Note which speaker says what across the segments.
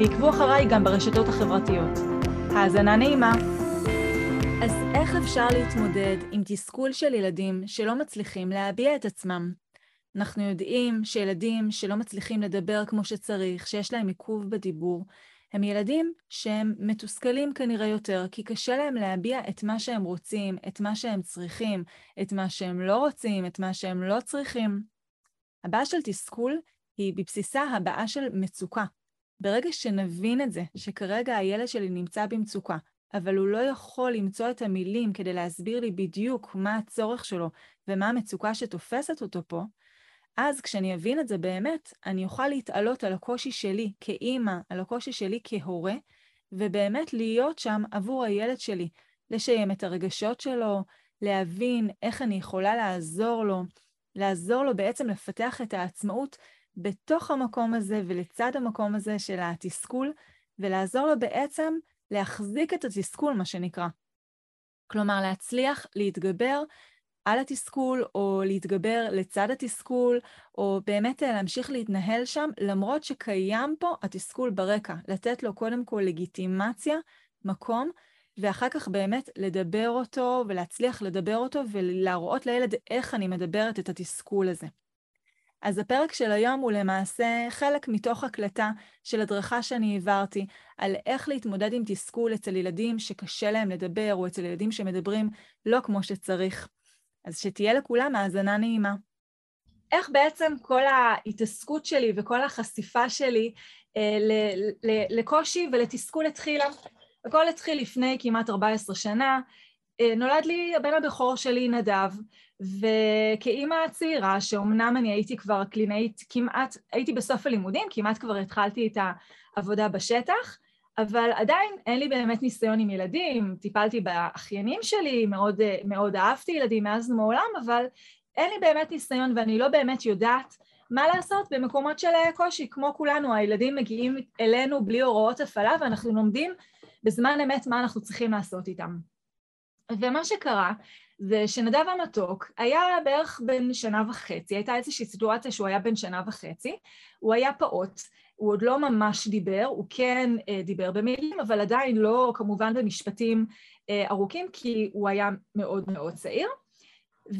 Speaker 1: ועקבו אחריי גם ברשתות החברתיות. האזנה נעימה. אז איך אפשר להתמודד עם תסכול של ילדים שלא מצליחים להביע את עצמם? אנחנו יודעים שילדים שלא מצליחים לדבר כמו שצריך, שיש להם עיכוב בדיבור, הם ילדים שהם מתוסכלים כנראה יותר, כי קשה להם להביע את מה שהם רוצים, את מה שהם צריכים, את מה שהם לא רוצים, את מה שהם לא צריכים. הבעיה של תסכול היא בבסיסה הבעיה של מצוקה. ברגע שנבין את זה, שכרגע הילד שלי נמצא במצוקה, אבל הוא לא יכול למצוא את המילים כדי להסביר לי בדיוק מה הצורך שלו ומה המצוקה שתופסת אותו פה, אז כשאני אבין את זה באמת, אני אוכל להתעלות על הקושי שלי כאימא, על הקושי שלי כהורה, ובאמת להיות שם עבור הילד שלי, לשיים את הרגשות שלו, להבין איך אני יכולה לעזור לו, לעזור לו בעצם לפתח את העצמאות בתוך המקום הזה ולצד המקום הזה של התסכול, ולעזור לו בעצם להחזיק את התסכול, מה שנקרא. כלומר, להצליח להתגבר על התסכול, או להתגבר לצד התסכול, או באמת אה, להמשיך להתנהל שם, למרות שקיים פה התסכול ברקע, לתת לו קודם כל לגיטימציה, מקום, ואחר כך באמת לדבר אותו ולהצליח לדבר אותו ולהראות לילד איך אני מדברת את התסכול הזה. אז הפרק של היום הוא למעשה חלק מתוך הקלטה של הדרכה שאני העברתי על איך להתמודד עם תסכול אצל ילדים שקשה להם לדבר, או אצל ילדים שמדברים לא כמו שצריך. אז שתהיה לכולם האזנה נעימה. איך בעצם כל ההתעסקות שלי וכל החשיפה שלי אה, לקושי ולתסכול התחילה? הכל התחיל לפני כמעט 14 שנה. אה, נולד לי הבן הבכור שלי, נדב, וכאימא צעירה, שאומנם אני הייתי כבר קלינאית כמעט, הייתי בסוף הלימודים, כמעט כבר התחלתי את העבודה בשטח, אבל עדיין אין לי באמת ניסיון עם ילדים, טיפלתי באחיינים שלי, מאוד, מאוד אהבתי ילדים מאז ומעולם, אבל אין לי באמת ניסיון ואני לא באמת יודעת מה לעשות במקומות של קושי, כמו כולנו, הילדים מגיעים אלינו בלי הוראות הפעלה ואנחנו לומדים בזמן אמת מה אנחנו צריכים לעשות איתם. ומה שקרה זה שנדב המתוק היה בערך בן שנה וחצי, הייתה איזושהי סיטואציה שהוא היה בן שנה וחצי, הוא היה פעוט, הוא עוד לא ממש דיבר, הוא כן אה, דיבר במילים, אבל עדיין לא כמובן במשפטים אה, ארוכים, כי הוא היה מאוד מאוד צעיר.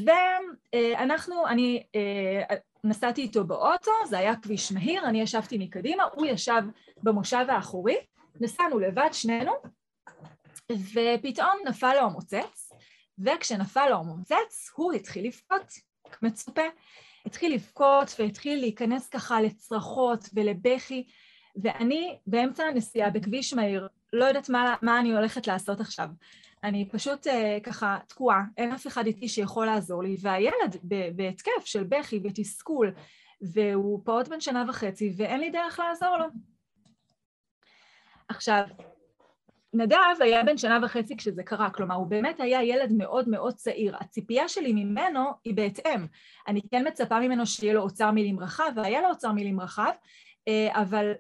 Speaker 1: ואנחנו, אני אה, נסעתי איתו באוטו, זה היה כביש מהיר, אני ישבתי מקדימה, הוא ישב במושב האחורי, נסענו לבד שנינו, ופתאום נפל לו המוצץ, וכשנפל לו המוצץ, הוא התחיל לבכות, מצופה. התחיל לבכות והתחיל להיכנס ככה לצרחות ולבכי, ואני באמצע הנסיעה בכביש מהיר, לא יודעת מה, מה אני הולכת לעשות עכשיו. אני פשוט uh, ככה תקועה, אין אף אחד איתי שיכול לעזור לי, והילד בהתקף של בכי ותסכול, והוא פעוט בן שנה וחצי, ואין לי דרך לעזור לו. עכשיו, נדב היה בן שנה וחצי כשזה קרה, כלומר הוא באמת היה ילד מאוד מאוד צעיר. הציפייה שלי ממנו היא בהתאם. אני כן מצפה ממנו שיהיה לו אוצר מילים רחב, והיה לו אוצר מילים רחב, אה, אבל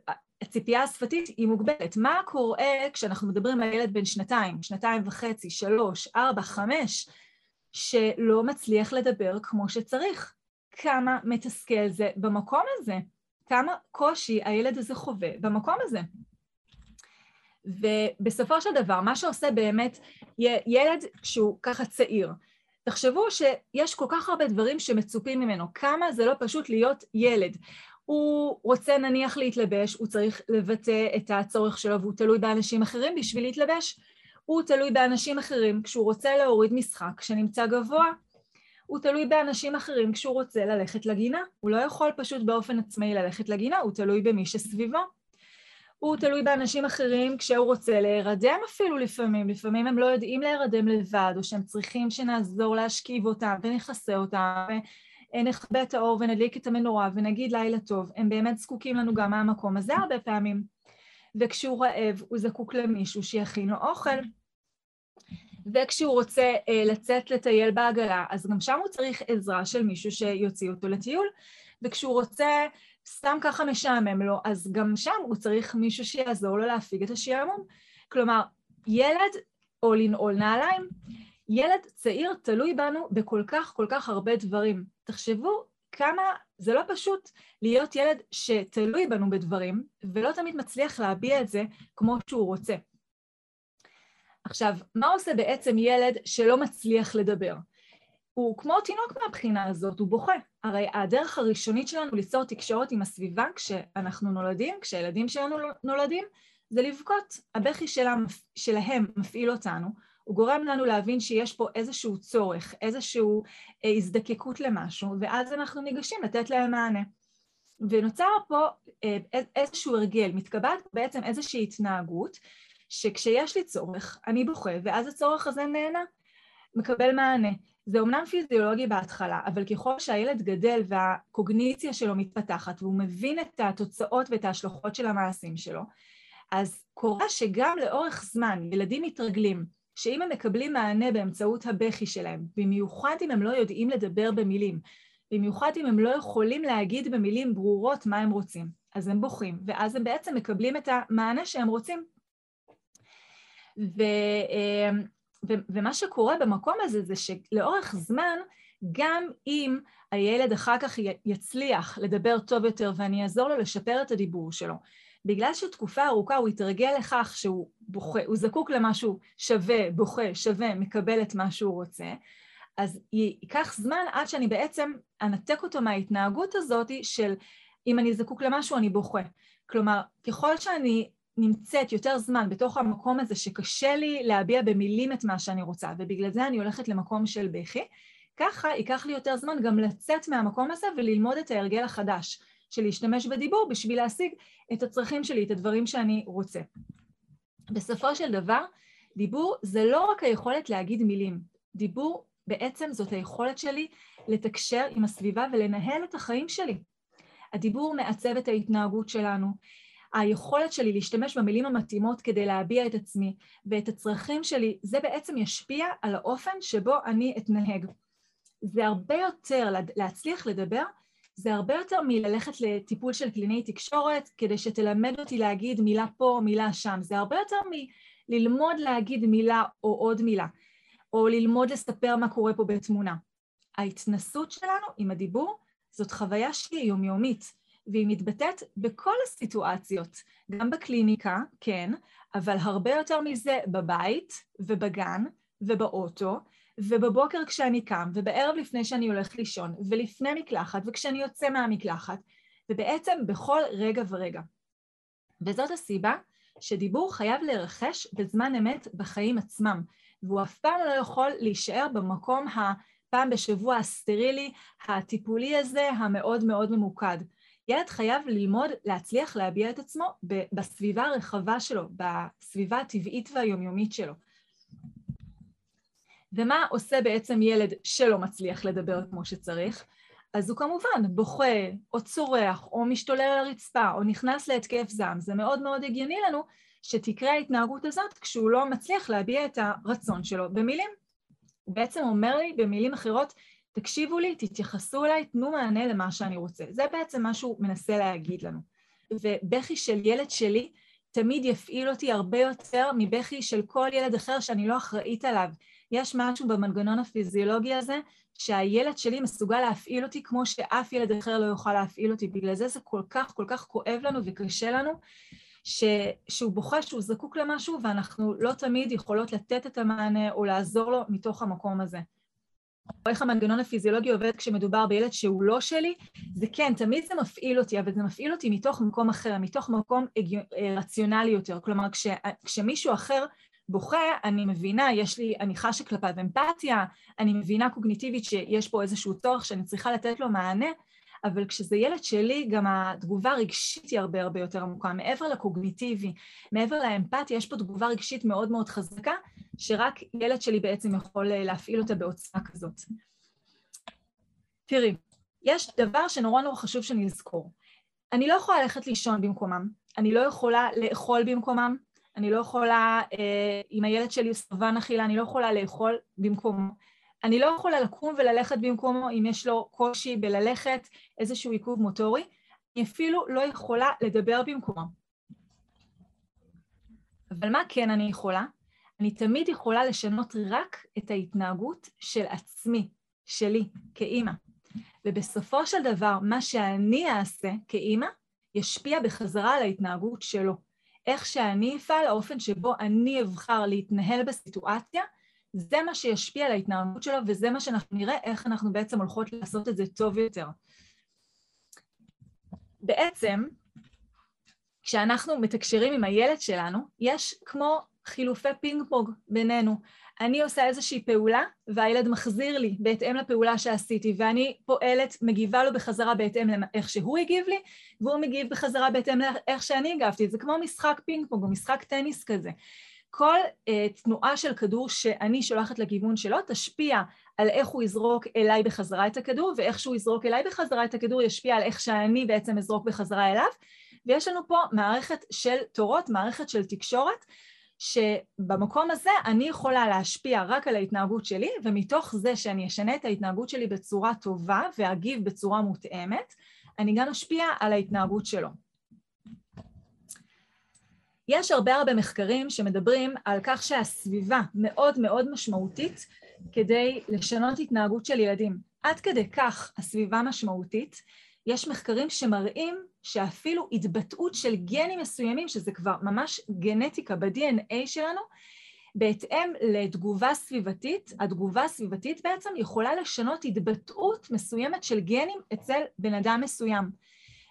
Speaker 1: הציפייה השפתית היא מוגבלת. מה קורה כשאנחנו מדברים על ילד בן שנתיים, שנתיים וחצי, שלוש, ארבע, חמש, שלא מצליח לדבר כמו שצריך? כמה מתסכל זה במקום הזה? כמה קושי הילד הזה חווה במקום הזה? ובסופו של דבר, מה שעושה באמת ילד שהוא ככה צעיר, תחשבו שיש כל כך הרבה דברים שמצופים ממנו, כמה זה לא פשוט להיות ילד. הוא רוצה נניח להתלבש, הוא צריך לבטא את הצורך שלו והוא תלוי באנשים אחרים בשביל להתלבש. הוא תלוי באנשים אחרים כשהוא רוצה להוריד משחק שנמצא גבוה. הוא תלוי באנשים אחרים כשהוא רוצה ללכת לגינה. הוא לא יכול פשוט באופן עצמאי ללכת לגינה, הוא תלוי במי שסביבו. הוא תלוי באנשים אחרים כשהוא רוצה להירדם אפילו לפעמים, לפעמים הם לא יודעים להירדם לבד, או שהם צריכים שנעזור להשכיב אותם ונכסה אותם, ונכבה את האור ונדליק את המנורה ונגיד לילה טוב, הם באמת זקוקים לנו גם מהמקום הזה הרבה פעמים. וכשהוא רעב הוא זקוק למישהו שיכין לו אוכל, וכשהוא רוצה אה, לצאת לטייל בעגלה, אז גם שם הוא צריך עזרה של מישהו שיוציא אותו לטיול, וכשהוא רוצה, סתם ככה משעמם לו, אז גם שם הוא צריך מישהו שיעזור לו להפיג את השעמום. כלומר, ילד או לנעול נעליים, ילד צעיר תלוי בנו בכל כך כל כך הרבה דברים. תחשבו כמה זה לא פשוט להיות ילד שתלוי בנו בדברים, ולא תמיד מצליח להביע את זה כמו שהוא רוצה. עכשיו, מה עושה בעצם ילד שלא מצליח לדבר? הוא כמו תינוק מהבחינה הזאת, הוא בוכה. הרי הדרך הראשונית שלנו ליצור תקשורת עם הסביבה כשאנחנו נולדים, כשהילדים שלנו נולדים, זה לבכות. הבכי שלהם, שלהם מפעיל אותנו, הוא גורם לנו להבין שיש פה איזשהו צורך, איזושהי אה, הזדקקות למשהו, ואז אנחנו ניגשים לתת להם מענה. ונוצר פה אה, איזשהו הרגל, מתקבעת בעצם איזושהי התנהגות, שכשיש לי צורך, אני בוכה, ואז הצורך הזה נהנה, מקבל מענה. זה אומנם פיזיולוגי בהתחלה, אבל ככל שהילד גדל והקוגניציה שלו מתפתחת והוא מבין את התוצאות ואת ההשלכות של המעשים שלו, אז קורה שגם לאורך זמן ילדים מתרגלים שאם הם מקבלים מענה באמצעות הבכי שלהם, במיוחד אם הם לא יודעים לדבר במילים, במיוחד אם הם לא יכולים להגיד במילים ברורות מה הם רוצים, אז הם בוכים, ואז הם בעצם מקבלים את המענה שהם רוצים. ו, אה, ו, ומה שקורה במקום הזה זה שלאורך זמן, גם אם הילד אחר כך יצליח לדבר טוב יותר ואני אעזור לו לשפר את הדיבור שלו, בגלל שתקופה ארוכה הוא יתרגל לכך שהוא בוכה, הוא זקוק למשהו שווה, בוכה, שווה, מקבל את מה שהוא רוצה, אז ייקח זמן עד שאני בעצם אנתק אותו מההתנהגות הזאת של אם אני זקוק למשהו אני בוכה. כלומר, ככל שאני נמצאת יותר זמן בתוך המקום הזה שקשה לי להביע במילים את מה שאני רוצה, ובגלל זה אני הולכת למקום של בכי, ככה ייקח לי יותר זמן גם לצאת מהמקום הזה וללמוד את ההרגל החדש. של להשתמש בדיבור בשביל להשיג את הצרכים שלי, את הדברים שאני רוצה. בסופו של דבר, דיבור זה לא רק היכולת להגיד מילים, דיבור בעצם זאת היכולת שלי לתקשר עם הסביבה ולנהל את החיים שלי. הדיבור מעצב את ההתנהגות שלנו, היכולת שלי להשתמש במילים המתאימות כדי להביע את עצמי ואת הצרכים שלי, זה בעצם ישפיע על האופן שבו אני אתנהג. זה הרבה יותר להצליח לדבר זה הרבה יותר מללכת לטיפול של קלינאי תקשורת כדי שתלמד אותי להגיד מילה פה, מילה שם. זה הרבה יותר מללמוד להגיד מילה או עוד מילה, או ללמוד לספר מה קורה פה בתמונה. ההתנסות שלנו עם הדיבור זאת חוויה שהיא יומיומית, והיא מתבטאת בכל הסיטואציות, גם בקליניקה, כן, אבל הרבה יותר מזה בבית ובגן ובאוטו ובבוקר כשאני קם, ובערב לפני שאני הולך לישון, ולפני מקלחת, וכשאני יוצא מהמקלחת, ובעצם בכל רגע ורגע. וזאת הסיבה שדיבור חייב להירכש בזמן אמת בחיים עצמם, והוא אף פעם לא יכול להישאר במקום הפעם בשבוע הסטרילי, הטיפולי הזה, המאוד מאוד ממוקד. ילד חייב ללמוד להצליח להביע את עצמו בסביבה הרחבה שלו, בסביבה הטבעית והיומיומית שלו. ומה עושה בעצם ילד שלא מצליח לדבר כמו שצריך? אז הוא כמובן בוכה, או צורח, או משתולל על הרצפה, או נכנס להתקף זעם. זה מאוד מאוד הגיוני לנו שתקרה ההתנהגות הזאת כשהוא לא מצליח להביע את הרצון שלו במילים. הוא בעצם אומר לי במילים אחרות, תקשיבו לי, תתייחסו אליי, תנו מענה למה שאני רוצה. זה בעצם מה שהוא מנסה להגיד לנו. ובכי של ילד שלי תמיד יפעיל אותי הרבה יותר מבכי של כל ילד אחר שאני לא אחראית עליו. יש משהו במנגנון הפיזיולוגי הזה שהילד שלי מסוגל להפעיל אותי כמו שאף ילד אחר לא יוכל להפעיל אותי. בגלל זה זה כל כך כל כך כואב לנו וקשה לנו, ש... שהוא בוכה שהוא זקוק למשהו ואנחנו לא תמיד יכולות לתת את המענה או לעזור לו מתוך המקום הזה. או איך המנגנון הפיזיולוגי עובד כשמדובר בילד שהוא לא שלי, זה כן, תמיד זה מפעיל אותי, אבל זה מפעיל אותי מתוך מקום אחר, מתוך מקום רציונלי יותר. כלומר, כש, כשמישהו אחר בוכה, אני מבינה, יש לי, אני חשה כלפיו אמפתיה, אני מבינה קוגניטיבית שיש פה איזשהו צורך שאני צריכה לתת לו מענה, אבל כשזה ילד שלי, גם התגובה הרגשית היא הרבה הרבה יותר עמוקה. מעבר לקוגניטיבי, מעבר לאמפתיה, יש פה תגובה רגשית מאוד מאוד חזקה, שרק ילד שלי בעצם יכול אה, להפעיל אותה בעוצמה כזאת. תראי, יש דבר שנורא נורא חשוב שנזכור. אני לא יכולה ללכת לישון במקומם, אני לא יכולה לאכול במקומם, אני לא יכולה, אה, אם הילד שלי סרבן אכילה, אני לא יכולה לאכול במקומו. אני לא יכולה לקום וללכת במקומו אם יש לו קושי בללכת, איזשהו עיכוב מוטורי. אני אפילו לא יכולה לדבר במקומו. אבל מה כן אני יכולה? אני תמיד יכולה לשנות רק את ההתנהגות של עצמי, שלי, כאימא. ובסופו של דבר, מה שאני אעשה כאימא, ישפיע בחזרה על ההתנהגות שלו. איך שאני אפעל, האופן שבו אני אבחר להתנהל בסיטואציה, זה מה שישפיע על ההתנהגות שלו, וזה מה שאנחנו נראה, איך אנחנו בעצם הולכות לעשות את זה טוב יותר. בעצם, כשאנחנו מתקשרים עם הילד שלנו, יש כמו חילופי פינג פונג בינינו. אני עושה איזושהי פעולה והילד מחזיר לי בהתאם לפעולה שעשיתי ואני פועלת, מגיבה לו בחזרה בהתאם לאיך שהוא הגיב לי והוא מגיב בחזרה בהתאם לאיך שאני הגבתי. זה כמו משחק פינג פונג או משחק טניס כזה. כל אה, תנועה של כדור שאני שולחת לכיוון שלו תשפיע על איך הוא יזרוק אליי בחזרה את הכדור ואיך שהוא יזרוק אליי בחזרה את הכדור ישפיע על איך שאני בעצם אזרוק בחזרה אליו ויש לנו פה מערכת של תורות, מערכת של תקשורת שבמקום הזה אני יכולה להשפיע רק על ההתנהגות שלי, ומתוך זה שאני אשנה את ההתנהגות שלי בצורה טובה ואגיב בצורה מותאמת, אני גם אשפיע על ההתנהגות שלו. יש הרבה הרבה מחקרים שמדברים על כך שהסביבה מאוד מאוד משמעותית כדי לשנות התנהגות של ילדים. עד כדי כך הסביבה משמעותית, יש מחקרים שמראים שאפילו התבטאות של גנים מסוימים, שזה כבר ממש גנטיקה ב-DNA שלנו, בהתאם לתגובה סביבתית, התגובה הסביבתית בעצם יכולה לשנות התבטאות מסוימת של גנים אצל בן אדם מסוים.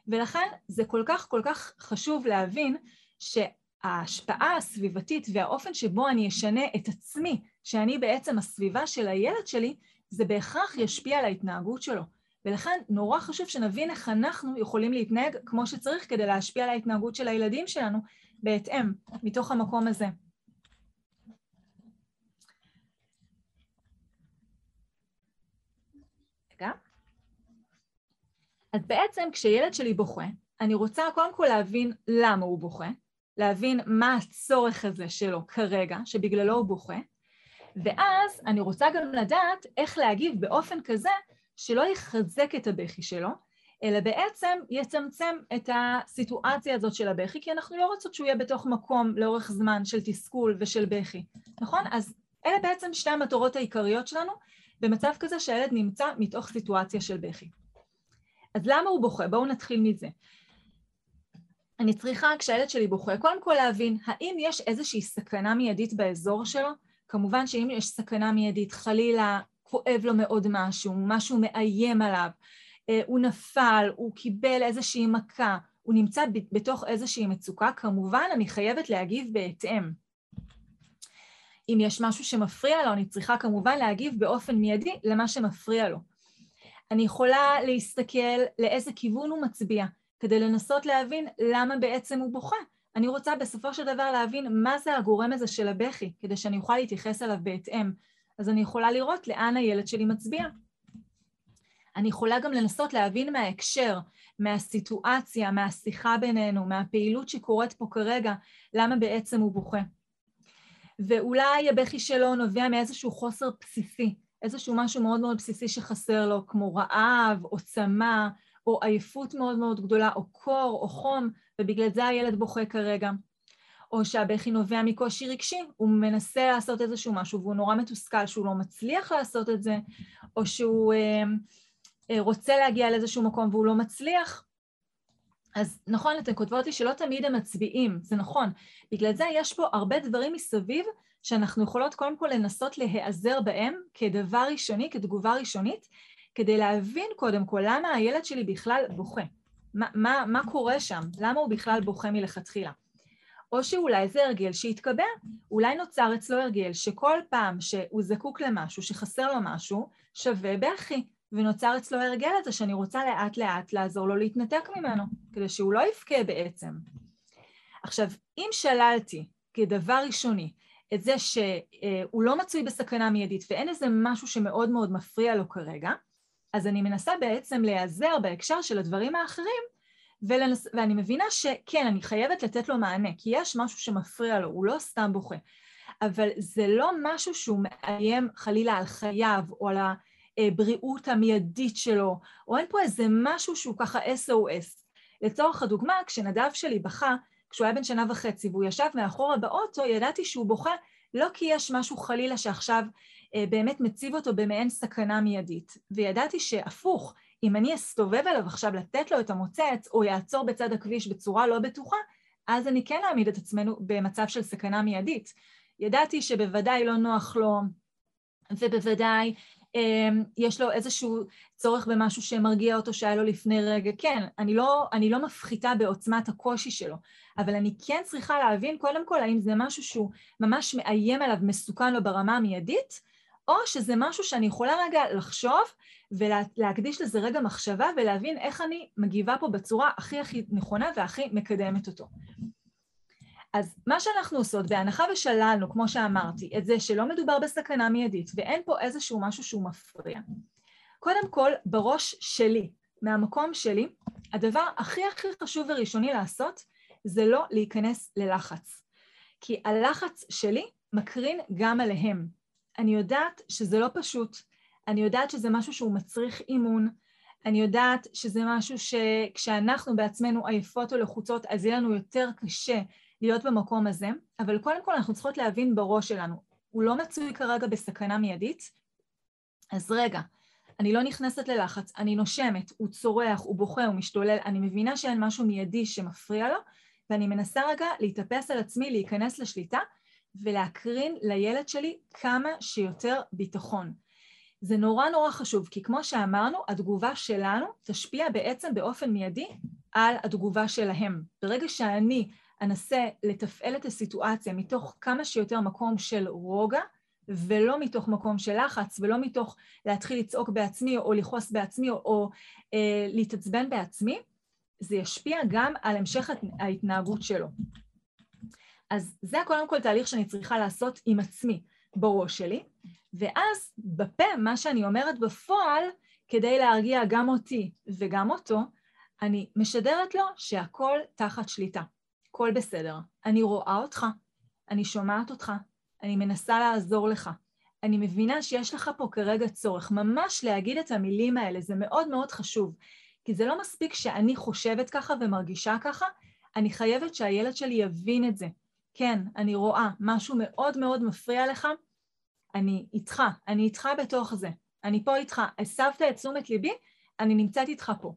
Speaker 1: ולכן זה כל כך כל כך חשוב להבין שההשפעה הסביבתית והאופן שבו אני אשנה את עצמי, שאני בעצם הסביבה של הילד שלי, זה בהכרח ישפיע על ההתנהגות שלו. ולכן נורא חשוב שנבין איך אנחנו יכולים להתנהג כמו שצריך כדי להשפיע על ההתנהגות של הילדים שלנו בהתאם, מתוך המקום הזה. רגע. אז בעצם כשילד שלי בוכה, אני רוצה קודם כל להבין למה הוא בוכה, להבין מה הצורך הזה שלו כרגע, שבגללו הוא בוכה, ואז אני רוצה גם לדעת איך להגיב באופן כזה שלא יחזק את הבכי שלו, אלא בעצם יצמצם את הסיטואציה הזאת של הבכי, כי אנחנו לא רוצות שהוא יהיה בתוך מקום לאורך זמן של תסכול ושל בכי, נכון? אז אלה בעצם שתי המטרות העיקריות שלנו במצב כזה שהילד נמצא מתוך סיטואציה של בכי. אז למה הוא בוכה? בואו נתחיל מזה. אני צריכה, כשהילד שלי בוכה, קודם כל להבין האם יש איזושהי סכנה מיידית באזור שלו. כמובן שאם יש סכנה מיידית, חלילה כואב לו מאוד משהו, משהו מאיים עליו, אה, הוא נפל, הוא קיבל איזושהי מכה, הוא נמצא בתוך איזושהי מצוקה, כמובן אני חייבת להגיב בהתאם. אם יש משהו שמפריע לו, אני צריכה כמובן להגיב באופן מיידי למה שמפריע לו. אני יכולה להסתכל לאיזה כיוון הוא מצביע, כדי לנסות להבין למה בעצם הוא בוכה. אני רוצה בסופו של דבר להבין מה זה הגורם הזה של הבכי, כדי שאני אוכל להתייחס אליו בהתאם. אז אני יכולה לראות לאן הילד שלי מצביע. אני יכולה גם לנסות להבין מההקשר, מהסיטואציה, מהשיחה בינינו, מהפעילות שקורית פה כרגע, למה בעצם הוא בוכה. ואולי הבכי שלו נובע מאיזשהו חוסר בסיסי, איזשהו משהו מאוד מאוד בסיסי שחסר לו, כמו רעב או צמא, או עייפות מאוד מאוד גדולה, או קור או חום, ובגלל זה הילד בוכה כרגע. או שהבכי נובע מקושי רגשי, הוא מנסה לעשות איזשהו משהו והוא נורא מתוסכל שהוא לא מצליח לעשות את זה, או שהוא אה, אה, רוצה להגיע לאיזשהו מקום והוא לא מצליח. אז נכון, אתן כותבות לי שלא תמיד הם מצביעים, זה נכון. בגלל זה יש פה הרבה דברים מסביב שאנחנו יכולות קודם כל לנסות להיעזר בהם כדבר ראשוני, כתגובה ראשונית, כדי להבין קודם כל למה הילד שלי בכלל בוכה. מה, מה, מה קורה שם? למה הוא בכלל בוכה מלכתחילה? או שאולי זה הרגל שהתקבע, אולי נוצר אצלו הרגל שכל פעם שהוא זקוק למשהו, שחסר לו משהו, שווה בכי, ונוצר אצלו הרגל הזה שאני רוצה לאט לאט לעזור לו להתנתק ממנו, כדי שהוא לא יבכה בעצם. עכשיו, אם שללתי כדבר ראשוני את זה שהוא לא מצוי בסכנה מיידית ואין איזה משהו שמאוד מאוד מפריע לו כרגע, אז אני מנסה בעצם להיעזר בהקשר של הדברים האחרים ולנס... ואני מבינה שכן, אני חייבת לתת לו מענה, כי יש משהו שמפריע לו, הוא לא סתם בוכה. אבל זה לא משהו שהוא מאיים חלילה על חייו או על הבריאות המיידית שלו, או אין פה איזה משהו שהוא ככה SOS. לצורך הדוגמה, כשנדב שלי בכה, כשהוא היה בן שנה וחצי והוא ישב מאחורה באוטו, ידעתי שהוא בוכה לא כי יש משהו חלילה שעכשיו אה, באמת מציב אותו במעין סכנה מיידית, וידעתי שהפוך, אם אני אסתובב אליו עכשיו לתת לו את המוצץ, או יעצור בצד הכביש בצורה לא בטוחה, אז אני כן אעמיד את עצמנו במצב של סכנה מיידית. ידעתי שבוודאי לא נוח לו, ובוודאי אה, יש לו איזשהו צורך במשהו שמרגיע אותו שהיה לו לפני רגע. כן, אני לא, אני לא מפחיתה בעוצמת הקושי שלו, אבל אני כן צריכה להבין קודם כל האם זה משהו שהוא ממש מאיים עליו, מסוכן לו ברמה המיידית, או שזה משהו שאני יכולה רגע לחשוב ולהקדיש לזה רגע מחשבה ולהבין איך אני מגיבה פה בצורה הכי הכי נכונה והכי מקדמת אותו. אז מה שאנחנו עושות, בהנחה ושללנו, כמו שאמרתי, את זה שלא מדובר בסכנה מיידית ואין פה איזשהו משהו שהוא מפריע, קודם כל, בראש שלי, מהמקום שלי, הדבר הכי הכי חשוב וראשוני לעשות זה לא להיכנס ללחץ. כי הלחץ שלי מקרין גם עליהם. אני יודעת שזה לא פשוט, אני יודעת שזה משהו שהוא מצריך אימון, אני יודעת שזה משהו שכשאנחנו בעצמנו עייפות או לחוצות, אז יהיה לנו יותר קשה להיות במקום הזה, אבל קודם כל אנחנו צריכות להבין בראש שלנו, הוא לא מצוי כרגע בסכנה מיידית, אז רגע, אני לא נכנסת ללחץ, אני נושמת, הוא צורח, הוא בוכה, הוא משתולל, אני מבינה שאין משהו מיידי שמפריע לו, ואני מנסה רגע להתאפס על עצמי, להיכנס לשליטה, ולהקרין לילד שלי כמה שיותר ביטחון. זה נורא נורא חשוב, כי כמו שאמרנו, התגובה שלנו תשפיע בעצם באופן מיידי על התגובה שלהם. ברגע שאני אנסה לתפעל את הסיטואציה מתוך כמה שיותר מקום של רוגע, ולא מתוך מקום של לחץ, ולא מתוך להתחיל לצעוק בעצמי, או לכעוס בעצמי, או, או אה, להתעצבן בעצמי, זה ישפיע גם על המשך ההתנהגות שלו. אז זה קודם כל תהליך שאני צריכה לעשות עם עצמי בראש שלי, ואז בפה, מה שאני אומרת בפועל, כדי להרגיע גם אותי וגם אותו, אני משדרת לו שהכל תחת שליטה, הכל בסדר. אני רואה אותך, אני שומעת אותך, אני מנסה לעזור לך. אני מבינה שיש לך פה כרגע צורך, ממש להגיד את המילים האלה, זה מאוד מאוד חשוב. כי זה לא מספיק שאני חושבת ככה ומרגישה ככה, אני חייבת שהילד שלי יבין את זה. כן, אני רואה, משהו מאוד מאוד מפריע לך, אני איתך, אני איתך בתוך זה. אני פה איתך, הסבת את תשומת ליבי, אני נמצאת איתך פה.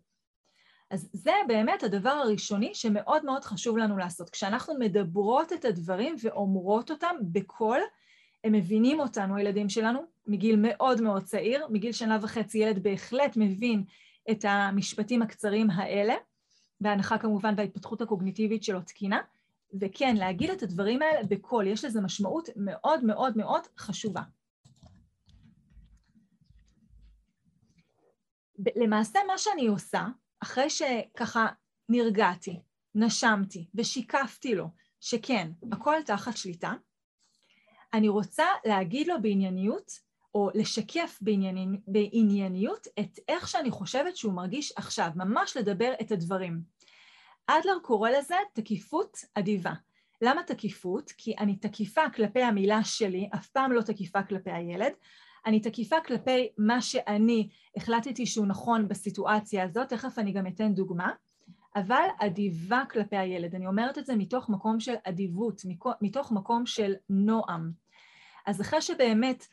Speaker 1: אז זה באמת הדבר הראשוני שמאוד מאוד חשוב לנו לעשות. כשאנחנו מדברות את הדברים ואומרות אותם בקול, הם מבינים אותנו, הילדים שלנו, מגיל מאוד מאוד צעיר, מגיל שנה וחצי ילד בהחלט מבין את המשפטים הקצרים האלה, בהנחה כמובן וההתפתחות הקוגניטיבית שלו תקינה, וכן, להגיד את הדברים האלה בקול, יש לזה משמעות מאוד מאוד מאוד חשובה. למעשה מה שאני עושה, אחרי שככה נרגעתי, נשמתי ושיקפתי לו שכן, הכל תחת שליטה, אני רוצה להגיד לו בענייניות או לשקף בענייני, בענייניות את איך שאני חושבת שהוא מרגיש עכשיו, ממש לדבר את הדברים. אדלר קורא לזה תקיפות אדיבה. למה תקיפות? כי אני תקיפה כלפי המילה שלי, אף פעם לא תקיפה כלפי הילד, אני תקיפה כלפי מה שאני החלטתי שהוא נכון בסיטואציה הזאת, תכף אני גם אתן דוגמה, אבל אדיבה כלפי הילד. אני אומרת את זה מתוך מקום של אדיבות, מתוך מקום של נועם. אז אחרי שבאמת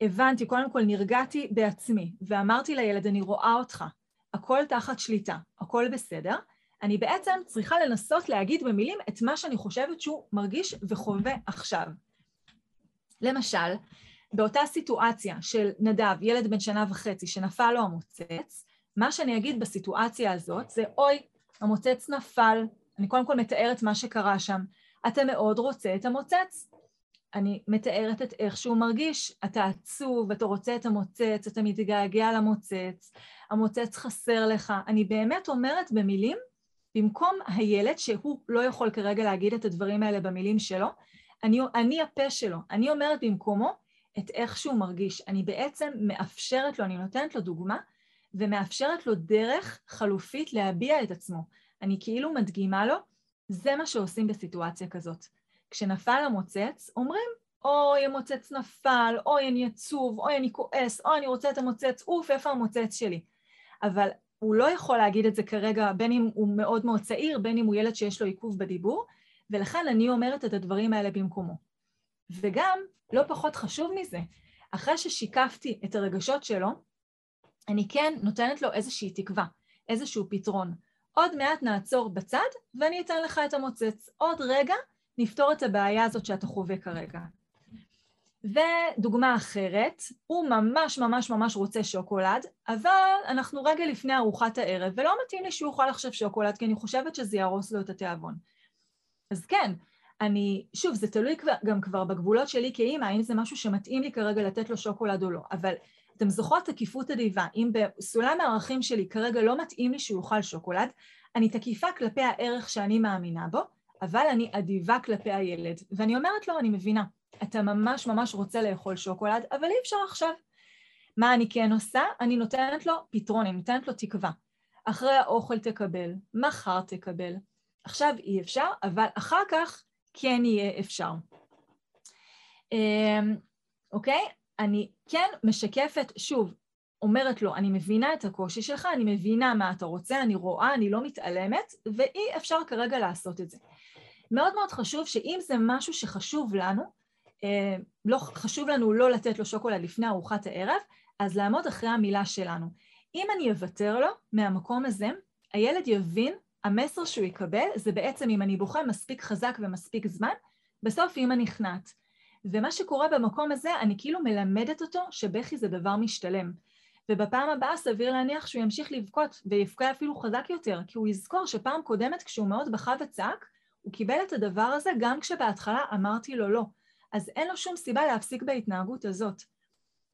Speaker 1: הבנתי, קודם כל נרגעתי בעצמי, ואמרתי לילד, אני רואה אותך, הכל תחת שליטה, הכל בסדר, אני בעצם צריכה לנסות להגיד במילים את מה שאני חושבת שהוא מרגיש וחווה עכשיו. למשל, באותה סיטואציה של נדב, ילד בן שנה וחצי, שנפל לו המוצץ, מה שאני אגיד בסיטואציה הזאת זה, אוי, המוצץ נפל, אני קודם כל מתארת מה שקרה שם, אתה מאוד רוצה את המוצץ. אני מתארת את איך שהוא מרגיש, אתה עצוב, אתה רוצה את המוצץ, אתה מתגעגע למוצץ, המוצץ חסר לך. אני באמת אומרת במילים, במקום הילד, שהוא לא יכול כרגע להגיד את הדברים האלה במילים שלו, אני, אני הפה שלו, אני אומרת במקומו את איך שהוא מרגיש. אני בעצם מאפשרת לו, אני נותנת לו דוגמה, ומאפשרת לו דרך חלופית להביע את עצמו. אני כאילו מדגימה לו, זה מה שעושים בסיטואציה כזאת. כשנפל המוצץ, אומרים, אוי, המוצץ נפל, אוי, אני עצוב, אוי, אני כועס, אוי, אני רוצה את המוצץ, אוף, איפה המוצץ שלי? אבל הוא לא יכול להגיד את זה כרגע, בין אם הוא מאוד מאוד צעיר, בין אם הוא ילד שיש לו עיכוב בדיבור, ולכן אני אומרת את הדברים האלה במקומו. וגם, לא פחות חשוב מזה, אחרי ששיקפתי את הרגשות שלו, אני כן נותנת לו איזושהי תקווה, איזשהו פתרון. עוד מעט נעצור בצד ואני אתן לך את המוצץ. עוד רגע נפתור את הבעיה הזאת שאתה חווה כרגע. ודוגמה אחרת, הוא ממש ממש ממש רוצה שוקולד, אבל אנחנו רגע לפני ארוחת הערב, ולא מתאים לי שהוא יאכל עכשיו שוקולד, כי אני חושבת שזה יהרוס לו את התיאבון. אז כן, אני, שוב, זה תלוי כבר, גם כבר בגבולות שלי כאימא, האם זה משהו שמתאים לי כרגע לתת לו שוקולד או לא, אבל אתם זוכרות תקיפות אדיבה, אם בסולם הערכים שלי כרגע לא מתאים לי שהוא יאכל שוקולד, אני תקיפה כלפי הערך שאני מאמינה בו, אבל אני אדיבה כלפי הילד. ואני אומרת לו, אני מבינה, אתה ממש ממש רוצה לאכול שוקולד, אבל אי אפשר עכשיו. מה אני כן עושה? אני נותנת לו פתרון, אני נותנת לו תקווה. אחרי האוכל תקבל, מחר תקבל. עכשיו אי אפשר, אבל אחר כך כן יהיה אפשר. אמ, אוקיי? אני כן משקפת, שוב, אומרת לו, אני מבינה את הקושי שלך, אני מבינה מה אתה רוצה, אני רואה, אני לא מתעלמת, ואי אפשר כרגע לעשות את זה. מאוד מאוד חשוב שאם זה משהו שחשוב לנו, לא, חשוב לנו לא לתת לו שוקולד לפני ארוחת הערב, אז לעמוד אחרי המילה שלנו. אם אני אוותר לו מהמקום הזה, הילד יבין, המסר שהוא יקבל זה בעצם אם אני בוכה מספיק חזק ומספיק זמן, בסוף אימא נכנעת. ומה שקורה במקום הזה, אני כאילו מלמדת אותו שבכי זה דבר משתלם. ובפעם הבאה סביר להניח שהוא ימשיך לבכות ויבכה אפילו חזק יותר, כי הוא יזכור שפעם קודמת כשהוא מאוד בכה וצעק, הוא קיבל את הדבר הזה גם כשבהתחלה אמרתי לו לא. אז אין לו שום סיבה להפסיק בהתנהגות הזאת.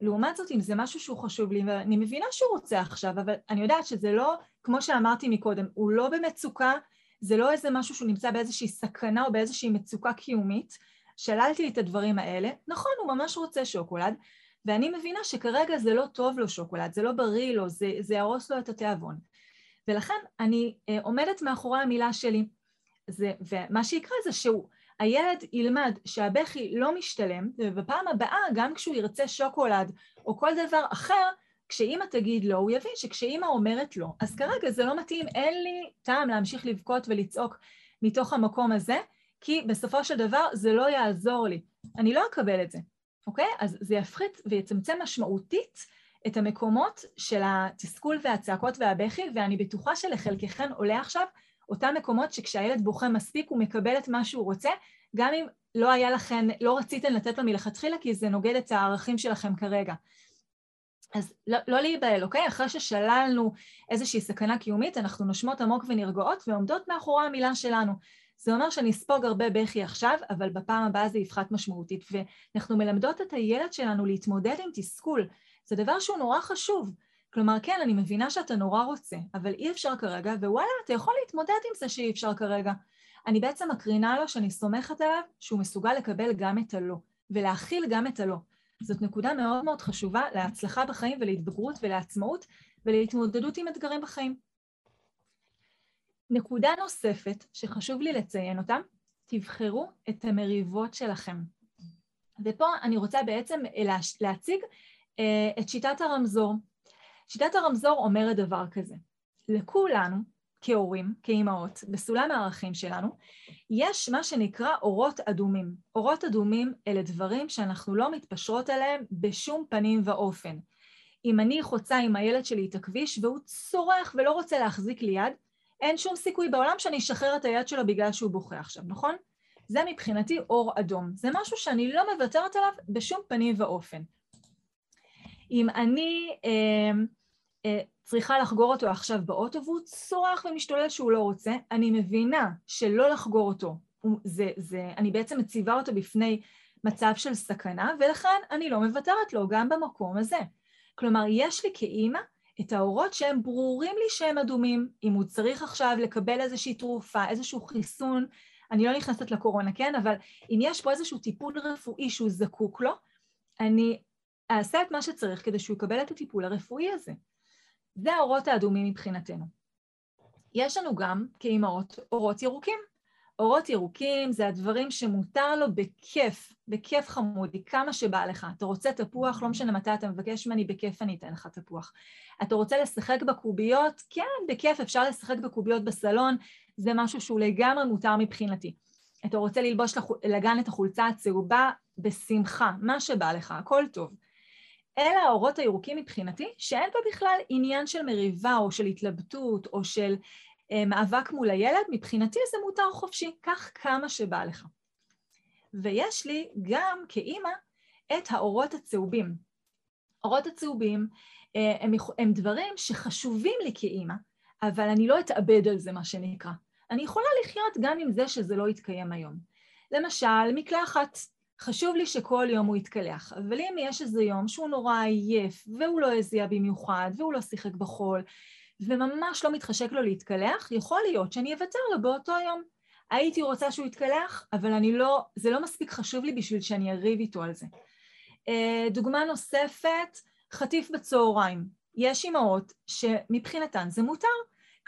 Speaker 1: לעומת זאת, אם זה משהו שהוא חשוב לי, ואני מבינה שהוא רוצה עכשיו, אבל אני יודעת שזה לא, כמו שאמרתי מקודם, הוא לא במצוקה, זה לא איזה משהו שהוא נמצא באיזושהי סכנה או באיזושהי מצוקה קיומית, שללתי את הדברים האלה, נכון, הוא ממש רוצה שוקולד, ואני מבינה שכרגע זה לא טוב לו שוקולד, זה לא בריא לו, זה, זה יהרוס לו את התיאבון. ולכן אני אה, עומדת מאחורי המילה שלי. זה, ומה שיקרה זה שהוא, הילד ילמד שהבכי לא משתלם, ובפעם הבאה, גם כשהוא ירצה שוקולד או כל דבר אחר, כשאימא תגיד לא, הוא יבין שכשאימא אומרת לא, אז כרגע זה לא מתאים, אין לי טעם להמשיך לבכות ולצעוק מתוך המקום הזה, כי בסופו של דבר זה לא יעזור לי. אני לא אקבל את זה, אוקיי? אז זה יפחית ויצמצם משמעותית את המקומות של התסכול והצעקות והבכי, ואני בטוחה שלחלקכן עולה עכשיו אותם מקומות שכשהילד בוכה מספיק הוא מקבל את מה שהוא רוצה, גם אם לא היה לכן, לא רציתן לתת לו מלכתחילה כי זה נוגד את הערכים שלכם כרגע. אז לא, לא להיבהל, אוקיי? אחרי ששללנו איזושהי סכנה קיומית, אנחנו נושמות עמוק ונרגעות ועומדות מאחורי המילה שלנו. זה אומר שאני אספוג הרבה בכי עכשיו, אבל בפעם הבאה זה יפחת משמעותית. ואנחנו מלמדות את הילד שלנו להתמודד עם תסכול. זה דבר שהוא נורא חשוב. כלומר, כן, אני מבינה שאתה נורא רוצה, אבל אי אפשר כרגע, ווואלה, אתה יכול להתמודד עם זה שאי אפשר כרגע. אני בעצם מקרינה לו שאני סומכת עליו שהוא מסוגל לקבל גם את הלא, ולהכיל גם את הלא. זאת נקודה מאוד מאוד חשובה להצלחה בחיים ולהתבגרות ולעצמאות ולהתמודדות עם אתגרים בחיים. נקודה נוספת שחשוב לי לציין אותה, תבחרו את המריבות שלכם. ופה אני רוצה בעצם להציג אה, את שיטת הרמזור. שיטת הרמזור אומרת דבר כזה, לכולנו, כהורים, כאימהות, בסולם הערכים שלנו, יש מה שנקרא אורות אדומים. אורות אדומים אלה דברים שאנחנו לא מתפשרות עליהם בשום פנים ואופן. אם אני חוצה עם הילד שלי את הכביש והוא צורח ולא רוצה להחזיק לי יד, אין שום סיכוי בעולם שאני אשחרר את היד שלו בגלל שהוא בוכה עכשיו, נכון? זה מבחינתי אור אדום. זה משהו שאני לא מוותרת עליו בשום פנים ואופן. אם אני אה, אה, צריכה לחגור אותו עכשיו באוטו והוא צורח ומשתולל שהוא לא רוצה, אני מבינה שלא לחגור אותו, זה, זה, אני בעצם מציבה אותו בפני מצב של סכנה, ולכן אני לא מוותרת לו גם במקום הזה. כלומר, יש לי כאימא את האורות שהם ברורים לי שהם אדומים. אם הוא צריך עכשיו לקבל איזושהי תרופה, איזשהו חיסון, אני לא נכנסת לקורונה, כן? אבל אם יש פה איזשהו טיפול רפואי שהוא זקוק לו, אני אעשה את מה שצריך כדי שהוא יקבל את הטיפול הרפואי הזה. זה האורות האדומים מבחינתנו. יש לנו גם, כאימהות, אורות ירוקים. אורות ירוקים זה הדברים שמותר לו בכיף, בכיף חמודי, כמה שבא לך. אתה רוצה תפוח, לא משנה מתי אתה מבקש ממני, בכיף אני אתן לך תפוח. אתה רוצה לשחק בקוביות? כן, בכיף, אפשר לשחק בקוביות בסלון, זה משהו שהוא לגמרי מותר מבחינתי. אתה רוצה ללבוש לגן את החולצה הצהובה? בשמחה, מה שבא לך, הכל טוב. אלה האורות הירוקים מבחינתי, שאין פה בכלל עניין של מריבה או של התלבטות או של אה, מאבק מול הילד, מבחינתי זה מותר חופשי, קח כמה שבא לך. ויש לי גם כאימא את האורות הצהובים. האורות הצהובים אה, הם, הם דברים שחשובים לי כאימא, אבל אני לא אתאבד על זה, מה שנקרא. אני יכולה לחיות גם עם זה שזה לא יתקיים היום. למשל, מקלחת. חשוב לי שכל יום הוא יתקלח, אבל אם יש איזה יום שהוא נורא עייף, והוא לא הזיע במיוחד, והוא לא שיחק בחול, וממש לא מתחשק לו להתקלח, יכול להיות שאני אוותר לו באותו יום. הייתי רוצה שהוא יתקלח, אבל אני לא, זה לא מספיק חשוב לי בשביל שאני אריב איתו על זה. אה, דוגמה נוספת, חטיף בצהריים. יש אימהות שמבחינתן זה מותר.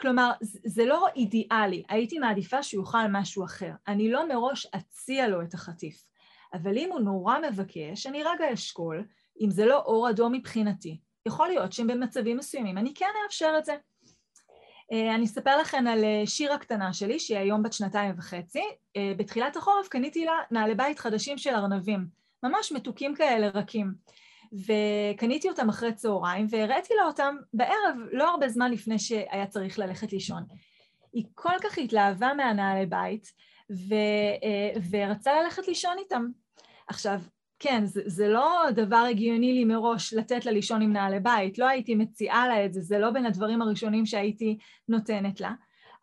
Speaker 1: כלומר, זה לא אידיאלי, הייתי מעדיפה שהוא יאכל משהו אחר. אני לא מראש אציע לו את החטיף. אבל אם הוא נורא מבקש, אני רגע אשקול, אם זה לא אור אדום מבחינתי, יכול להיות שבמצבים מסוימים אני כן אאפשר את זה. אה, אני אספר לכם על אה, שיר הקטנה שלי, שהיא היום בת שנתיים וחצי. אה, בתחילת החורף קניתי לה נעלי בית חדשים של ארנבים, ממש מתוקים כאלה רכים. וקניתי אותם אחרי צהריים, והראיתי לה אותם בערב, לא הרבה זמן לפני שהיה צריך ללכת לישון. היא כל כך התלהבה מהנעלי בית, ו, ורצה ללכת לישון איתם. עכשיו, כן, זה, זה לא דבר הגיוני לי מראש לתת לה לישון עם נעלי בית, לא הייתי מציעה לה את זה, זה לא בין הדברים הראשונים שהייתי נותנת לה,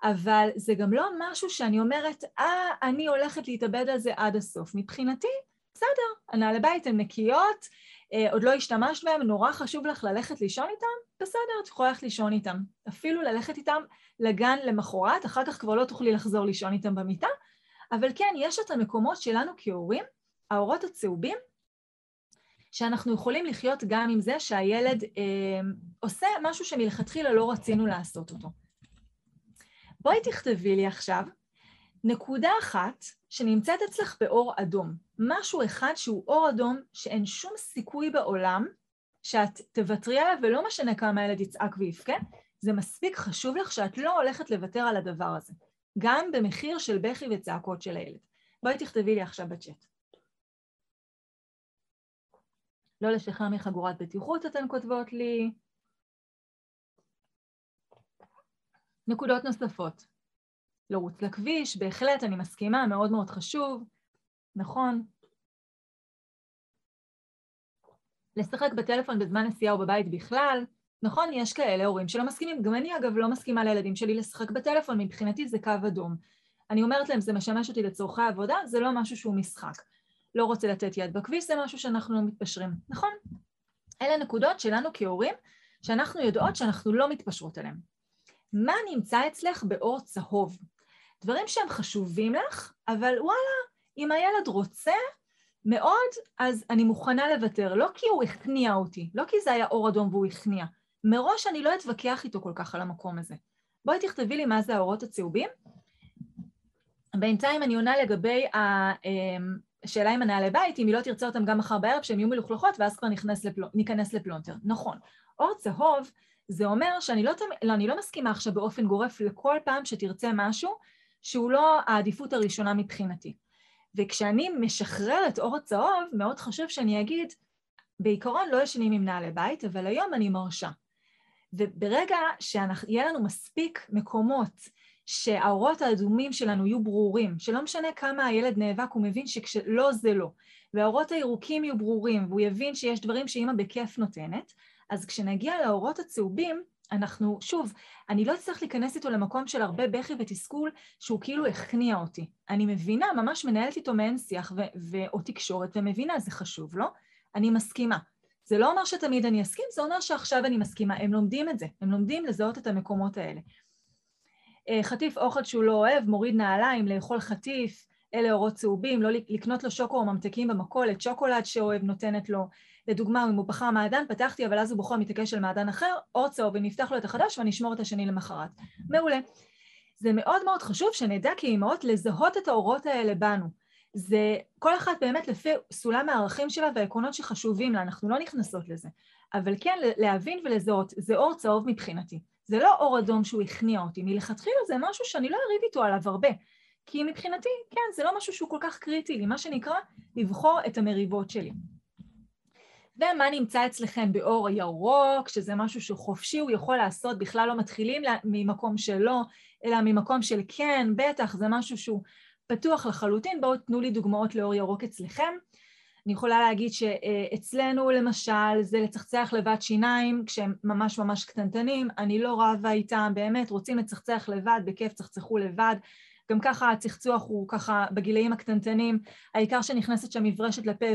Speaker 1: אבל זה גם לא משהו שאני אומרת, אה, אני הולכת להתאבד על זה עד הסוף. מבחינתי, בסדר, הנעלי בית הן נקיות, אה, עוד לא השתמשת בהם, נורא חשוב לך ללכת לישון איתם, בסדר, את יכולה ללכת לישון איתם. אפילו ללכת איתם לגן למחרת, אחר כך כבר לא תוכלי לחזור לישון איתם במיטה, אבל כן, יש את המקומות שלנו כהורים, האורות הצהובים, שאנחנו יכולים לחיות גם עם זה שהילד אה, עושה משהו שמלכתחילה לא רצינו לעשות אותו. בואי תכתבי לי עכשיו נקודה אחת שנמצאת אצלך באור אדום, משהו אחד שהוא אור אדום שאין שום סיכוי בעולם שאת תוותרי עליו ולא משנה כמה הילד יצעק ויבכה, זה מספיק חשוב לך שאת לא הולכת לוותר על הדבר הזה, גם במחיר של בכי וצעקות של הילד. בואי תכתבי לי עכשיו בצ'אט. לא לשחרר מחגורת בטיחות אתן כותבות לי. נקודות נוספות. לרוץ לכביש, בהחלט, אני מסכימה, מאוד מאוד חשוב, נכון. לשחק בטלפון בזמן נסיעה או בבית בכלל, נכון, יש כאלה הורים שלא מסכימים, גם אני אגב לא מסכימה לילדים שלי לשחק בטלפון, מבחינתי זה קו אדום. אני אומרת להם, זה משמש אותי לצורכי עבודה, זה לא משהו שהוא משחק. לא רוצה לתת יד בכביש, זה משהו שאנחנו לא מתפשרים, נכון? אלה נקודות שלנו כהורים, שאנחנו יודעות שאנחנו לא מתפשרות עליהן. מה נמצא אצלך באור צהוב? דברים שהם חשובים לך, אבל וואלה, אם הילד רוצה מאוד, אז אני מוכנה לוותר, לא כי הוא הכניע אותי, לא כי זה היה אור אדום והוא הכניע. מראש אני לא אתווכח איתו כל כך על המקום הזה. בואי תכתבי לי מה זה האורות הצהובים. בינתיים אני עונה לגבי אמ, השאלה עם הנעלי בית, אם היא לא תרצה אותם גם מחר בערב, שהן יהיו מלוכלכות, ואז כבר לפלו, ניכנס לפלונטר. נכון. אור צהוב, זה אומר שאני לא, לא, אני לא מסכימה עכשיו באופן גורף לכל פעם שתרצה משהו שהוא לא העדיפות הראשונה מבחינתי. וכשאני משחררת אור הצהוב, מאוד חשוב שאני אגיד, בעיקרון לא ישנים עם נעלי בית, אבל היום אני מרשה. וברגע שיהיה לנו מספיק מקומות שהאורות האדומים שלנו יהיו ברורים, שלא משנה כמה הילד נאבק, הוא מבין שכשלא זה לא, והאורות הירוקים יהיו ברורים, והוא יבין שיש דברים שאימא בכיף נותנת, אז כשנגיע לאורות הצהובים, אנחנו, שוב, אני לא אצטרך להיכנס איתו למקום של הרבה בכי ותסכול שהוא כאילו הכניע אותי. אני מבינה, ממש מנהלת איתו מעין שיח ו- ו- או תקשורת, ומבינה, זה חשוב, לא? אני מסכימה. זה לא אומר שתמיד אני אסכים, זה אומר שעכשיו אני מסכימה. הם לומדים את זה, הם לומדים לזהות את המקומות האלה. אה, חטיף אוכל שהוא לא אוהב, מוריד נעליים, לאכול חטיף, אלה אורות צהובים, לא לקנות לו שוקו או ממתקים במכולת, שוקולד שאוהב נותנת לו. לדוגמה, אם הוא בחר מעדן, פתחתי, אבל אז הוא בוחר מתעקש על מעדן אחר, אור צהוב, ונפתח לו את החדש ואני אשמור את השני למחרת. מעולה. זה מאוד מאוד חשוב שנדע כאימהות לזהות את האורות האלה בנו. זה כל אחת באמת לפי סולם הערכים שלה והעקרונות שחשובים לה, אנחנו לא נכנסות לזה. אבל כן, להבין ולזהות, זה אור צהוב מבחינתי. זה לא אור אדום שהוא הכניע אותי, מלכתחילה זה משהו שאני לא אריב איתו עליו הרבה. כי מבחינתי, כן, זה לא משהו שהוא כל כך קריטי לי, מה שנקרא, לבחור את המריבות שלי. ומה נמצא אצלכם באור הירוק, שזה משהו שהוא חופשי, הוא יכול לעשות, בכלל לא מתחילים ממקום שלו, אלא ממקום של כן, בטח, זה משהו שהוא פתוח לחלוטין. בואו תנו לי דוגמאות לאור ירוק אצלכם. אני יכולה להגיד שאצלנו למשל זה לצחצח לבד שיניים כשהם ממש ממש קטנטנים, אני לא רבה איתם, באמת, רוצים לצחצח לבד, בכיף צחצחו לבד. גם ככה הצחצוח הוא ככה בגילאים הקטנטנים, העיקר שנכנסת שם מברשת לפה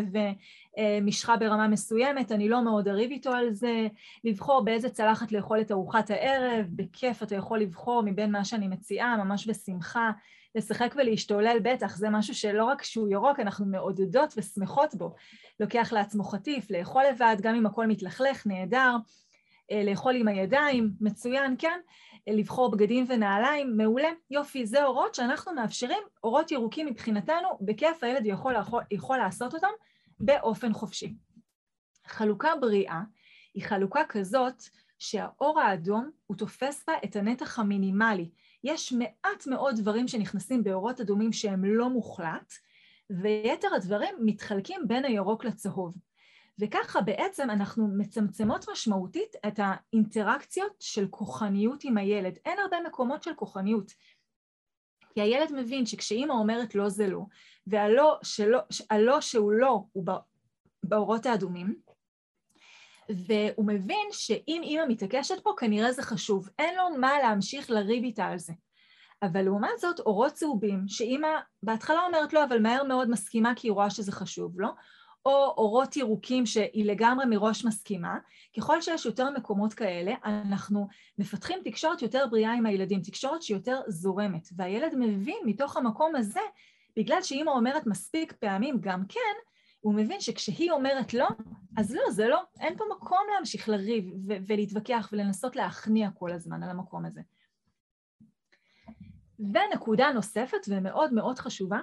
Speaker 1: ומשחה ברמה מסוימת, אני לא מאוד אריב איתו על זה, לבחור באיזה צלחת לאכול את ארוחת הערב, בכיף אתה יכול לבחור מבין מה שאני מציעה, ממש בשמחה, לשחק ולהשתולל בטח, זה משהו שלא רק שהוא ירוק, אנחנו מעודדות ושמחות בו. לוקח לעצמו חטיף, לאכול לבד, גם אם הכל מתלכלך, נהדר, אה, לאכול עם הידיים, מצוין, כן? לבחור בגדים ונעליים, מעולה, יופי, זה אורות שאנחנו מאפשרים, אורות ירוקים מבחינתנו, בכיף הילד יכול, יכול לעשות אותם באופן חופשי. חלוקה בריאה היא חלוקה כזאת שהאור האדום הוא תופס בה את הנתח המינימלי. יש מעט מאוד דברים שנכנסים באורות אדומים שהם לא מוחלט, ויתר הדברים מתחלקים בין הירוק לצהוב. וככה בעצם אנחנו מצמצמות משמעותית את האינטראקציות של כוחניות עם הילד. אין הרבה מקומות של כוחניות. כי הילד מבין שכשאימא אומרת לא זה לא, והלא שלא, הלא שהוא לא הוא באורות האדומים, והוא מבין שאם אימא מתעקשת פה כנראה זה חשוב, אין לו מה להמשיך לריב איתה על זה. אבל לעומת זאת אורות צהובים, שאימא בהתחלה אומרת לא, אבל מהר מאוד מסכימה כי היא רואה שזה חשוב לו, לא? או אורות ירוקים שהיא לגמרי מראש מסכימה, ככל שיש יותר מקומות כאלה, אנחנו מפתחים תקשורת יותר בריאה עם הילדים, תקשורת שיותר זורמת, והילד מבין מתוך המקום הזה, בגלל שאימא אומרת מספיק פעמים גם כן, הוא מבין שכשהיא אומרת לא, אז לא, זה לא, אין פה מקום להמשיך לריב ו- ולהתווכח ולנסות להכניע כל הזמן על המקום הזה. ונקודה נוספת ומאוד מאוד חשובה,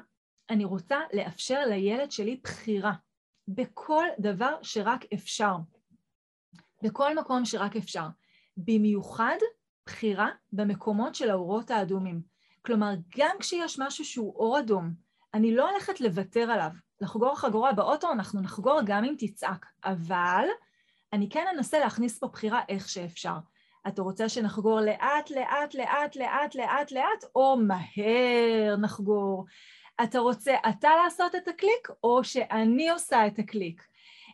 Speaker 1: אני רוצה לאפשר לילד שלי בחירה. בכל דבר שרק אפשר, בכל מקום שרק אפשר. במיוחד בחירה במקומות של האורות האדומים. כלומר, גם כשיש משהו שהוא אור אדום, אני לא הולכת לוותר עליו. לחגור חגורה באוטו, אנחנו נחגור גם אם תצעק, אבל אני כן אנסה להכניס פה בחירה איך שאפשר. אתה רוצה שנחגור לאט, לאט, לאט, לאט, לאט, לאט, או מהר נחגור? אתה רוצה אתה לעשות את הקליק, או שאני עושה את הקליק?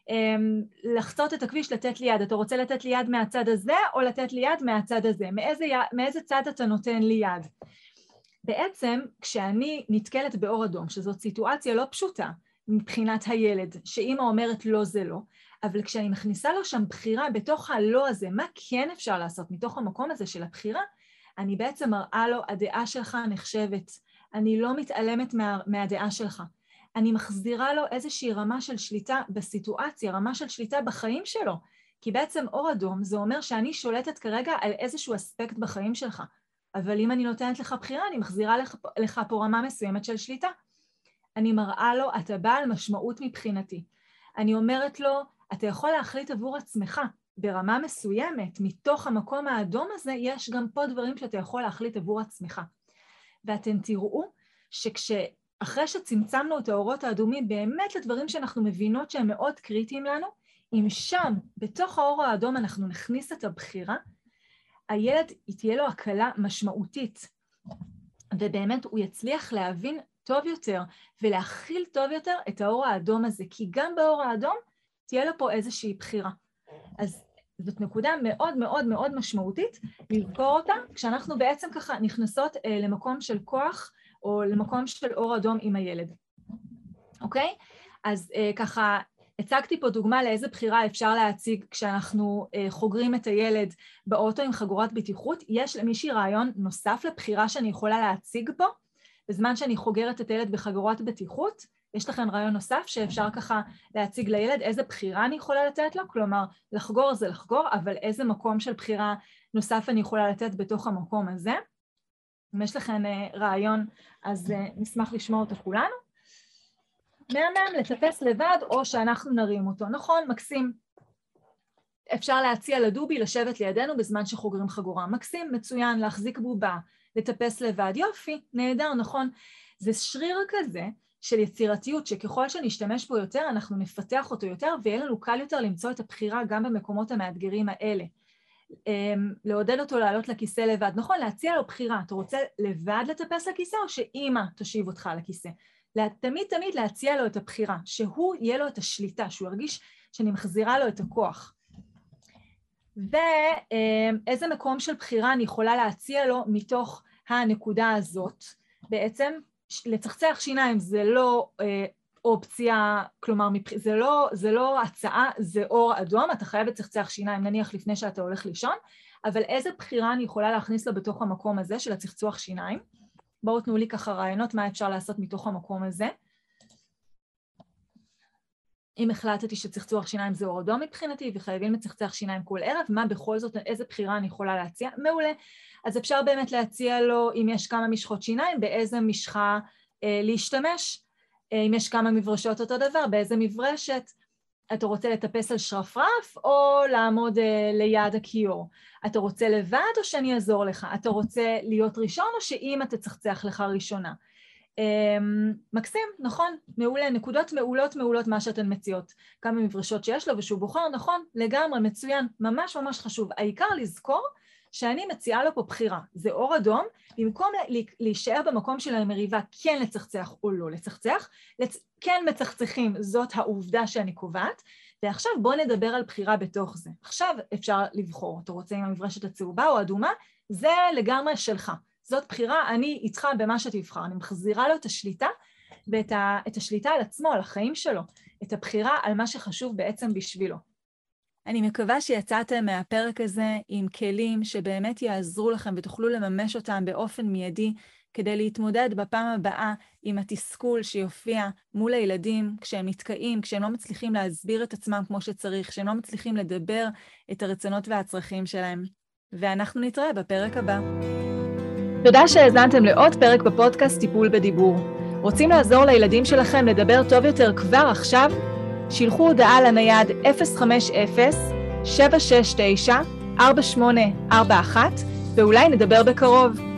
Speaker 1: אמ, לחצות את הכביש, לתת לי יד. אתה רוצה לתת לי יד מהצד הזה, או לתת לי יד מהצד הזה? מאיזה, מאיזה צד אתה נותן לי יד? בעצם, כשאני נתקלת באור אדום, שזאת סיטואציה לא פשוטה מבחינת הילד, שאימא אומרת לא זה לא, אבל כשאני מכניסה לו שם בחירה בתוך הלא הזה, מה כן אפשר לעשות מתוך המקום הזה של הבחירה, אני בעצם מראה לו, הדעה שלך נחשבת, אני לא מתעלמת מה, מהדעה שלך. אני מחזירה לו איזושהי רמה של שליטה בסיטואציה, רמה של שליטה בחיים שלו. כי בעצם אור אדום זה אומר שאני שולטת כרגע על איזשהו אספקט בחיים שלך. אבל אם אני נותנת לך בחירה, אני מחזירה לך, לך פה רמה מסוימת של שליטה. אני מראה לו, אתה בעל משמעות מבחינתי. אני אומרת לו, אתה יכול להחליט עבור עצמך ברמה מסוימת, מתוך המקום האדום הזה, יש גם פה דברים שאתה יכול להחליט עבור עצמך. ואתם תראו שכשאחרי שצמצמנו את האורות האדומים באמת לדברים שאנחנו מבינות שהם מאוד קריטיים לנו, אם שם, בתוך האור האדום אנחנו נכניס את הבחירה, הילד תהיה לו הקלה משמעותית, ובאמת הוא יצליח להבין טוב יותר ולהכיל טוב יותר את האור האדום הזה, כי גם באור האדום תהיה לו פה איזושהי בחירה. אז זאת נקודה מאוד מאוד מאוד משמעותית לזכור אותה כשאנחנו בעצם ככה נכנסות אה, למקום של כוח או למקום של אור אדום עם הילד, אוקיי? אז אה, ככה הצגתי פה דוגמה לאיזה בחירה אפשר להציג כשאנחנו אה, חוגרים את הילד באוטו עם חגורת בטיחות. יש למישהי רעיון נוסף לבחירה שאני יכולה להציג פה בזמן שאני חוגרת את הילד בחגורת בטיחות? יש לכם רעיון נוסף שאפשר ככה להציג לילד איזה בחירה אני יכולה לתת לו? כלומר, לחגור זה לחגור, אבל איזה מקום של בחירה נוסף אני יכולה לתת בתוך המקום הזה? אם יש לכם רעיון, אז נשמח לשמוע אותו כולנו. מהמם לטפס לבד או שאנחנו נרים אותו. נכון, מקסים. אפשר להציע לדובי לשבת לידינו בזמן שחוגרים חגורה. מקסים, מצוין, להחזיק בובה, לטפס לבד. יופי, נהדר, נכון. זה שריר כזה של יצירתיות, שככל שנשתמש בו יותר, אנחנו נפתח אותו יותר, ויהיה לנו קל יותר למצוא את הבחירה גם במקומות המאתגרים האלה. אמ, לעודד אותו לעלות לכיסא לבד. נכון, להציע לו בחירה. אתה רוצה לבד לטפס לכיסא או שאימא תושיב אותך לכיסא? תמיד תמיד להציע לו את הבחירה, שהוא יהיה לו את השליטה, שהוא ירגיש שאני מחזירה לו את הכוח. ואיזה מקום של בחירה אני יכולה להציע לו מתוך הנקודה הזאת. בעצם לצחצח שיניים זה לא אה, אופציה, כלומר זה לא, זה לא הצעה, זה אור אדום, אתה חייב לצחצח שיניים נניח לפני שאתה הולך לישון, אבל איזה בחירה אני יכולה להכניס לו בתוך המקום הזה של הצחצוח שיניים? בואו תנו לי ככה רעיונות מה אפשר לעשות מתוך המקום הזה. אם החלטתי שצחצוח שיניים זה אור אדום מבחינתי וחייבים לצחצח שיניים כל ערב, מה בכל זאת, איזה בחירה אני יכולה להציע? מעולה. אז אפשר באמת להציע לו, אם יש כמה משחות שיניים, באיזה משחה אה, להשתמש. אה, אם יש כמה מברשות אותו דבר, באיזה מברשת. אתה רוצה לטפס על שרפרף או לעמוד אה, ליד הכיור? אתה רוצה לבד או שאני אעזור לך? אתה רוצה להיות ראשון או שאמא תצחצח לך ראשונה? אה, מקסים, נכון, מעולה, נקודות מעולות מעולות מה שאתן מציעות. כמה מברשות שיש לו ושהוא בוחר, נכון, לגמרי, מצוין, ממש ממש חשוב. העיקר לזכור שאני מציעה לו פה בחירה. זה אור אדום, במקום להישאר במקום של המריבה כן לצחצח או לא לצחצח, לצ... כן מצחצחים, זאת העובדה שאני קובעת, ועכשיו בואו נדבר על בחירה בתוך זה. עכשיו אפשר לבחור, אתה רוצה עם המברשת הצהובה או אדומה, זה לגמרי שלך. זאת בחירה, אני איתך במה שתבחר, אני מחזירה לו את השליטה ואת ה... השליטה על עצמו, על החיים שלו, את הבחירה על מה שחשוב בעצם בשבילו. אני מקווה שיצאתם מהפרק הזה עם כלים שבאמת יעזרו לכם ותוכלו לממש אותם באופן מיידי כדי להתמודד בפעם הבאה עם התסכול שיופיע מול הילדים כשהם נתקעים, כשהם לא מצליחים להסביר את עצמם כמו שצריך, כשהם לא מצליחים לדבר את הרצונות והצרכים שלהם. ואנחנו נתראה בפרק הבא. תודה שהאזנתם לעוד פרק בפודקאסט טיפול בדיבור. רוצים לעזור לילדים שלכם לדבר טוב יותר כבר עכשיו? שילחו הודעה לנייד 050-769-4841 ואולי נדבר בקרוב.